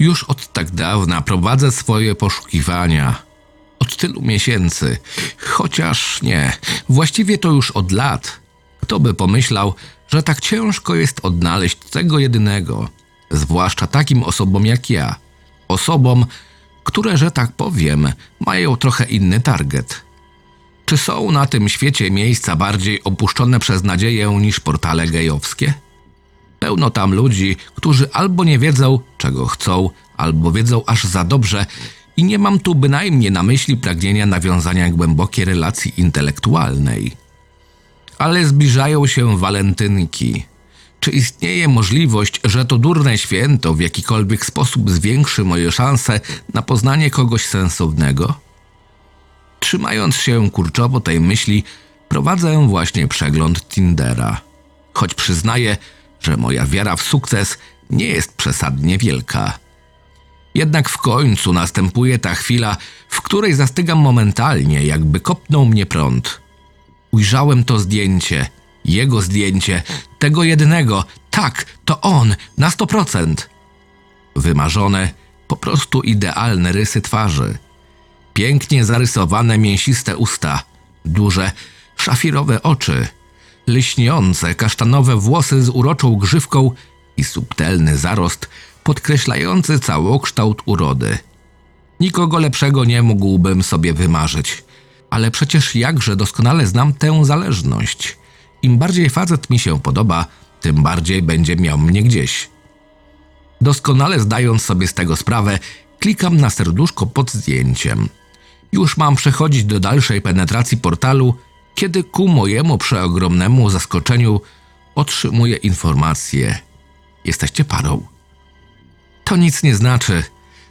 Już od tak dawna prowadzę swoje poszukiwania. Od tylu miesięcy. Chociaż nie, właściwie to już od lat. Kto by pomyślał, że tak ciężko jest odnaleźć tego jedynego, zwłaszcza takim osobom jak ja. Osobom, które, że tak powiem, mają trochę inny target. Czy są na tym świecie miejsca bardziej opuszczone przez nadzieję niż portale gejowskie? Pełno tam ludzi, którzy albo nie wiedzą, czego chcą, albo wiedzą aż za dobrze i nie mam tu bynajmniej na myśli pragnienia nawiązania głębokiej relacji intelektualnej. Ale zbliżają się walentynki. Czy istnieje możliwość, że to durne święto w jakikolwiek sposób zwiększy moje szanse na poznanie kogoś sensownego? Trzymając się kurczowo tej myśli, prowadzę właśnie przegląd Tindera. Choć przyznaję, że moja wiara w sukces nie jest przesadnie wielka. Jednak w końcu następuje ta chwila, w której zastygam momentalnie, jakby kopnął mnie prąd. Ujrzałem to zdjęcie, jego zdjęcie, tego jednego. Tak, to on, na sto procent. Wymarzone, po prostu idealne rysy twarzy. Pięknie zarysowane mięsiste usta, duże, szafirowe oczy, lśniące, kasztanowe włosy z uroczą grzywką i subtelny zarost podkreślający całokształt urody. Nikogo lepszego nie mógłbym sobie wymarzyć, ale przecież jakże doskonale znam tę zależność. Im bardziej facet mi się podoba, tym bardziej będzie miał mnie gdzieś. Doskonale zdając sobie z tego sprawę, klikam na serduszko pod zdjęciem. Już mam przechodzić do dalszej penetracji portalu, kiedy ku mojemu przeogromnemu zaskoczeniu otrzymuję informację. Jesteście parą. To nic nie znaczy.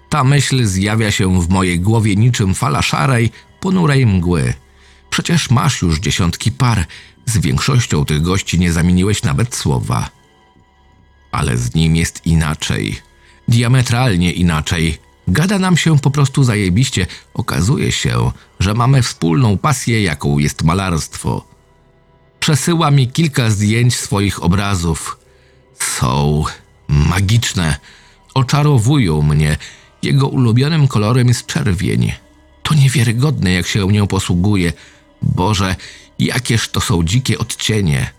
Ta myśl zjawia się w mojej głowie niczym fala szarej, ponurej mgły. Przecież masz już dziesiątki par, z większością tych gości nie zamieniłeś nawet słowa. Ale z nim jest inaczej. Diametralnie inaczej. Gada nam się po prostu zajebiście. Okazuje się, że mamy wspólną pasję, jaką jest malarstwo. Przesyła mi kilka zdjęć swoich obrazów. Są magiczne. Oczarowują mnie. Jego ulubionym kolorem jest czerwień. To niewiarygodne, jak się nią posługuje. Boże, jakież to są dzikie odcienie.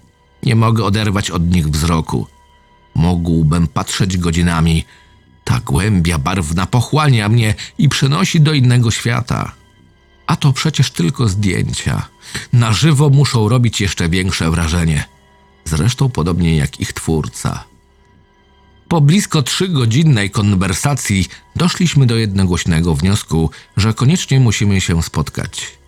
Nie mogę oderwać od nich wzroku. Mógłbym patrzeć godzinami. Ta głębia barwna pochłania mnie i przenosi do innego świata. A to przecież tylko zdjęcia. Na żywo muszą robić jeszcze większe wrażenie. Zresztą podobnie jak ich twórca. Po blisko trzygodzinnej konwersacji doszliśmy do jednogłośnego wniosku, że koniecznie musimy się spotkać.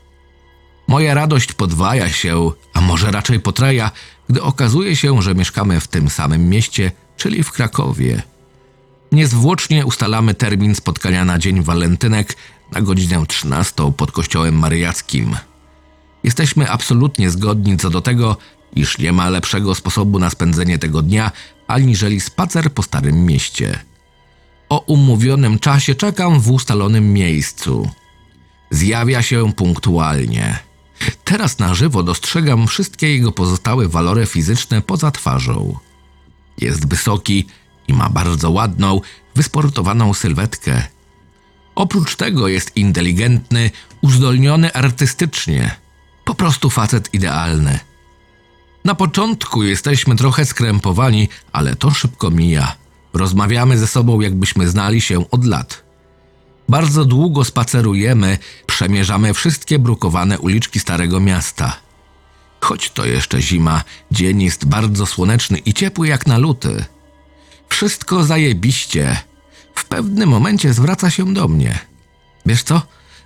Moja radość podwaja się, a może raczej potraja, gdy okazuje się, że mieszkamy w tym samym mieście, czyli w Krakowie. Niezwłocznie ustalamy termin spotkania na dzień walentynek na godzinę 13 pod kościołem maryjackim. Jesteśmy absolutnie zgodni co do tego, iż nie ma lepszego sposobu na spędzenie tego dnia, aniżeli spacer po starym mieście. O umówionym czasie czekam w ustalonym miejscu. Zjawia się punktualnie. Teraz na żywo dostrzegam wszystkie jego pozostałe walory fizyczne poza twarzą. Jest wysoki ma bardzo ładną, wysportowaną sylwetkę. Oprócz tego jest inteligentny, uzdolniony artystycznie. Po prostu facet idealny. Na początku jesteśmy trochę skrępowani, ale to szybko mija. Rozmawiamy ze sobą, jakbyśmy znali się od lat. Bardzo długo spacerujemy, przemierzamy wszystkie brukowane uliczki Starego Miasta. Choć to jeszcze zima, dzień jest bardzo słoneczny i ciepły jak na luty. Wszystko zajebiście. W pewnym momencie zwraca się do mnie. Wiesz co?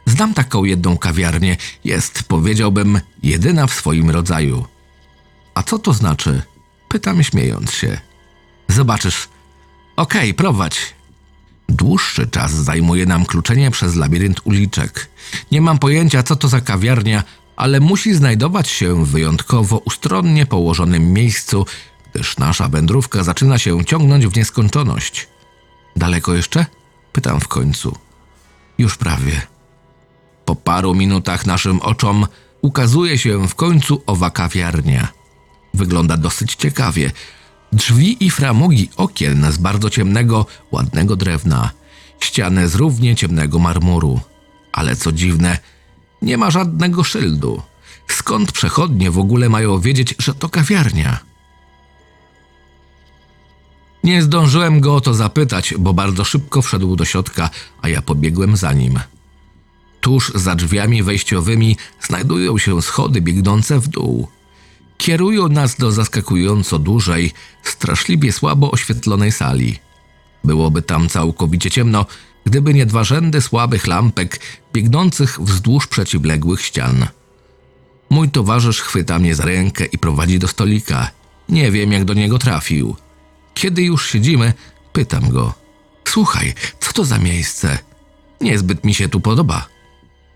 Znam taką jedną kawiarnię. Jest, powiedziałbym, jedyna w swoim rodzaju. A co to znaczy? Pytam śmiejąc się. Zobaczysz. Okej, prowadź. Dłuższy czas zajmuje nam kluczenie przez labirynt uliczek. Nie mam pojęcia, co to za kawiarnia, ale musi znajdować się w wyjątkowo ustronnie położonym miejscu, gdyż nasza wędrówka zaczyna się ciągnąć w nieskończoność. Daleko jeszcze? Pytam w końcu. Już prawie. Po paru minutach naszym oczom ukazuje się w końcu owa kawiarnia. Wygląda dosyć ciekawie. Drzwi i framugi okien z bardzo ciemnego, ładnego drewna. Ściany z równie ciemnego marmuru. Ale co dziwne, nie ma żadnego szyldu. Skąd przechodnie w ogóle mają wiedzieć, że to kawiarnia? Nie zdążyłem go o to zapytać, bo bardzo szybko wszedł do środka, a ja pobiegłem za nim. Tuż za drzwiami wejściowymi znajdują się schody biegnące w dół. Kierują nas do zaskakująco dużej, straszliwie słabo oświetlonej sali. Byłoby tam całkowicie ciemno, gdyby nie dwa rzędy słabych lampek biegnących wzdłuż przeciwległych ścian. Mój towarzysz chwyta mnie za rękę i prowadzi do stolika. Nie wiem, jak do niego trafił. Kiedy już siedzimy, pytam go: Słuchaj, co to za miejsce? Niezbyt mi się tu podoba.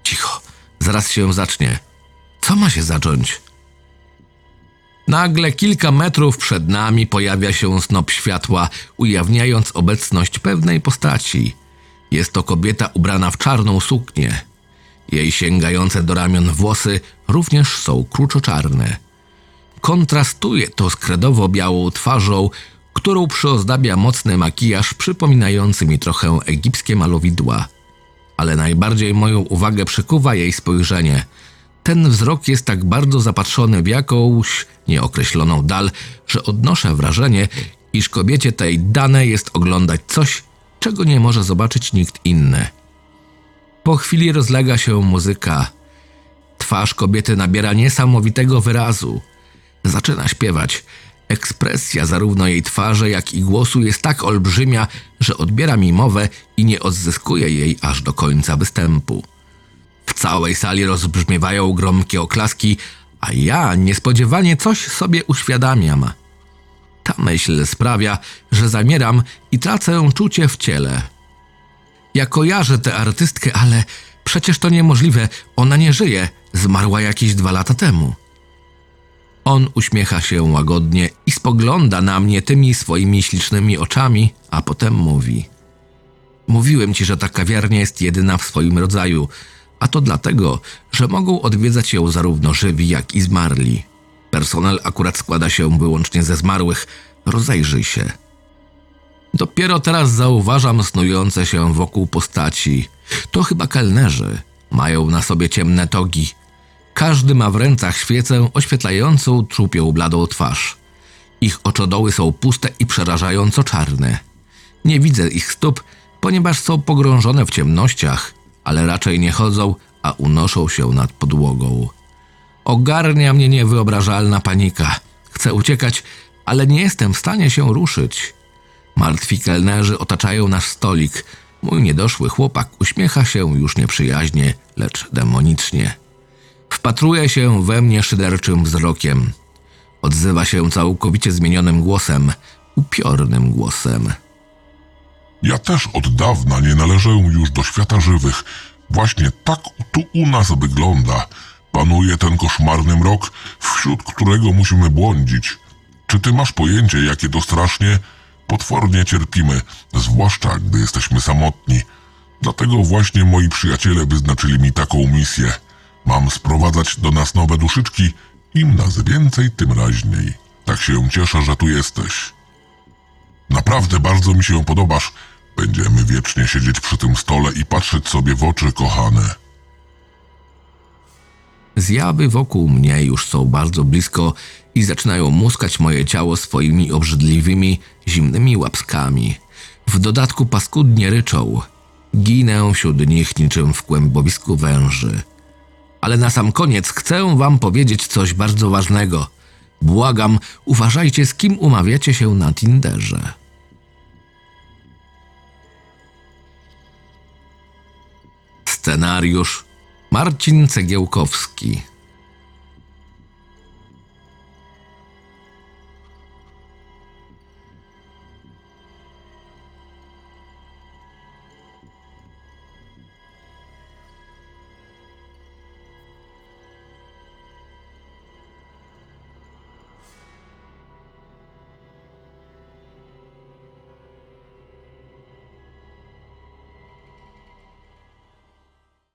Cicho, zaraz się zacznie. Co ma się zacząć? Nagle kilka metrów przed nami pojawia się snop światła, ujawniając obecność pewnej postaci. Jest to kobieta ubrana w czarną suknię. Jej sięgające do ramion włosy również są kruczoczarne. Kontrastuje to z kredowo-białą twarzą, którą przyozdabia mocny makijaż przypominający mi trochę egipskie malowidła. Ale najbardziej moją uwagę przykuwa jej spojrzenie. Ten wzrok jest tak bardzo zapatrzony w jakąś nieokreśloną dal, że odnoszę wrażenie, iż kobiecie tej dane jest oglądać coś, czego nie może zobaczyć nikt inny. Po chwili rozlega się muzyka. Twarz kobiety nabiera niesamowitego wyrazu. Zaczyna śpiewać. Ekspresja zarówno jej twarzy, jak i głosu jest tak olbrzymia, że odbiera mi mowę i nie odzyskuje jej aż do końca występu. W całej sali rozbrzmiewają gromkie oklaski, a ja niespodziewanie coś sobie uświadamiam. Ta myśl sprawia, że zamieram i tracę czucie w ciele. Ja kojarzę tę artystkę, ale przecież to niemożliwe. Ona nie żyje. Zmarła jakieś dwa lata temu. On uśmiecha się łagodnie i spogląda na mnie tymi swoimi ślicznymi oczami, a potem mówi: Mówiłem ci, że ta kawiarnia jest jedyna w swoim rodzaju, a to dlatego, że mogą odwiedzać ją zarówno żywi, jak i zmarli. Personel akurat składa się wyłącznie ze zmarłych. Rozejrzyj się. Dopiero teraz zauważam snujące się wokół postaci. To chyba kelnerzy. Mają na sobie ciemne togi. Każdy ma w rękach świecę oświetlającą trupią bladą twarz. Ich oczodoły są puste i przerażająco czarne. Nie widzę ich stóp, ponieważ są pogrążone w ciemnościach, ale raczej nie chodzą, a unoszą się nad podłogą. Ogarnia mnie niewyobrażalna panika. Chcę uciekać, ale nie jestem w stanie się ruszyć. Martwi kelnerzy otaczają nasz stolik. Mój niedoszły chłopak uśmiecha się już nieprzyjaźnie, lecz demonicznie. Wpatruje się we mnie szyderczym wzrokiem. Odzywa się całkowicie zmienionym głosem, upiornym głosem. Ja też od dawna nie należę już do świata żywych. Właśnie tak tu u nas wygląda. Panuje ten koszmarny mrok, wśród którego musimy błądzić. Czy ty masz pojęcie, jakie to strasznie? Potwornie cierpimy, zwłaszcza gdy jesteśmy samotni. Dlatego właśnie moi przyjaciele wyznaczyli mi taką misję. Mam sprowadzać do nas nowe duszyczki, im nas więcej, tym raźniej. Tak się cieszę, że tu jesteś. Naprawdę bardzo mi się podobasz. Będziemy wiecznie siedzieć przy tym stole i patrzeć sobie w oczy, kochane. Zjawy wokół mnie już są bardzo blisko i zaczynają muskać moje ciało swoimi obrzydliwymi, zimnymi łapskami. W dodatku paskudnie ryczą. Ginę wśród nich niczym w kłębowisku węży. Ale na sam koniec chcę wam powiedzieć coś bardzo ważnego. Błagam, uważajcie z kim umawiacie się na Tinderze. Scenariusz Marcin Cegiełkowski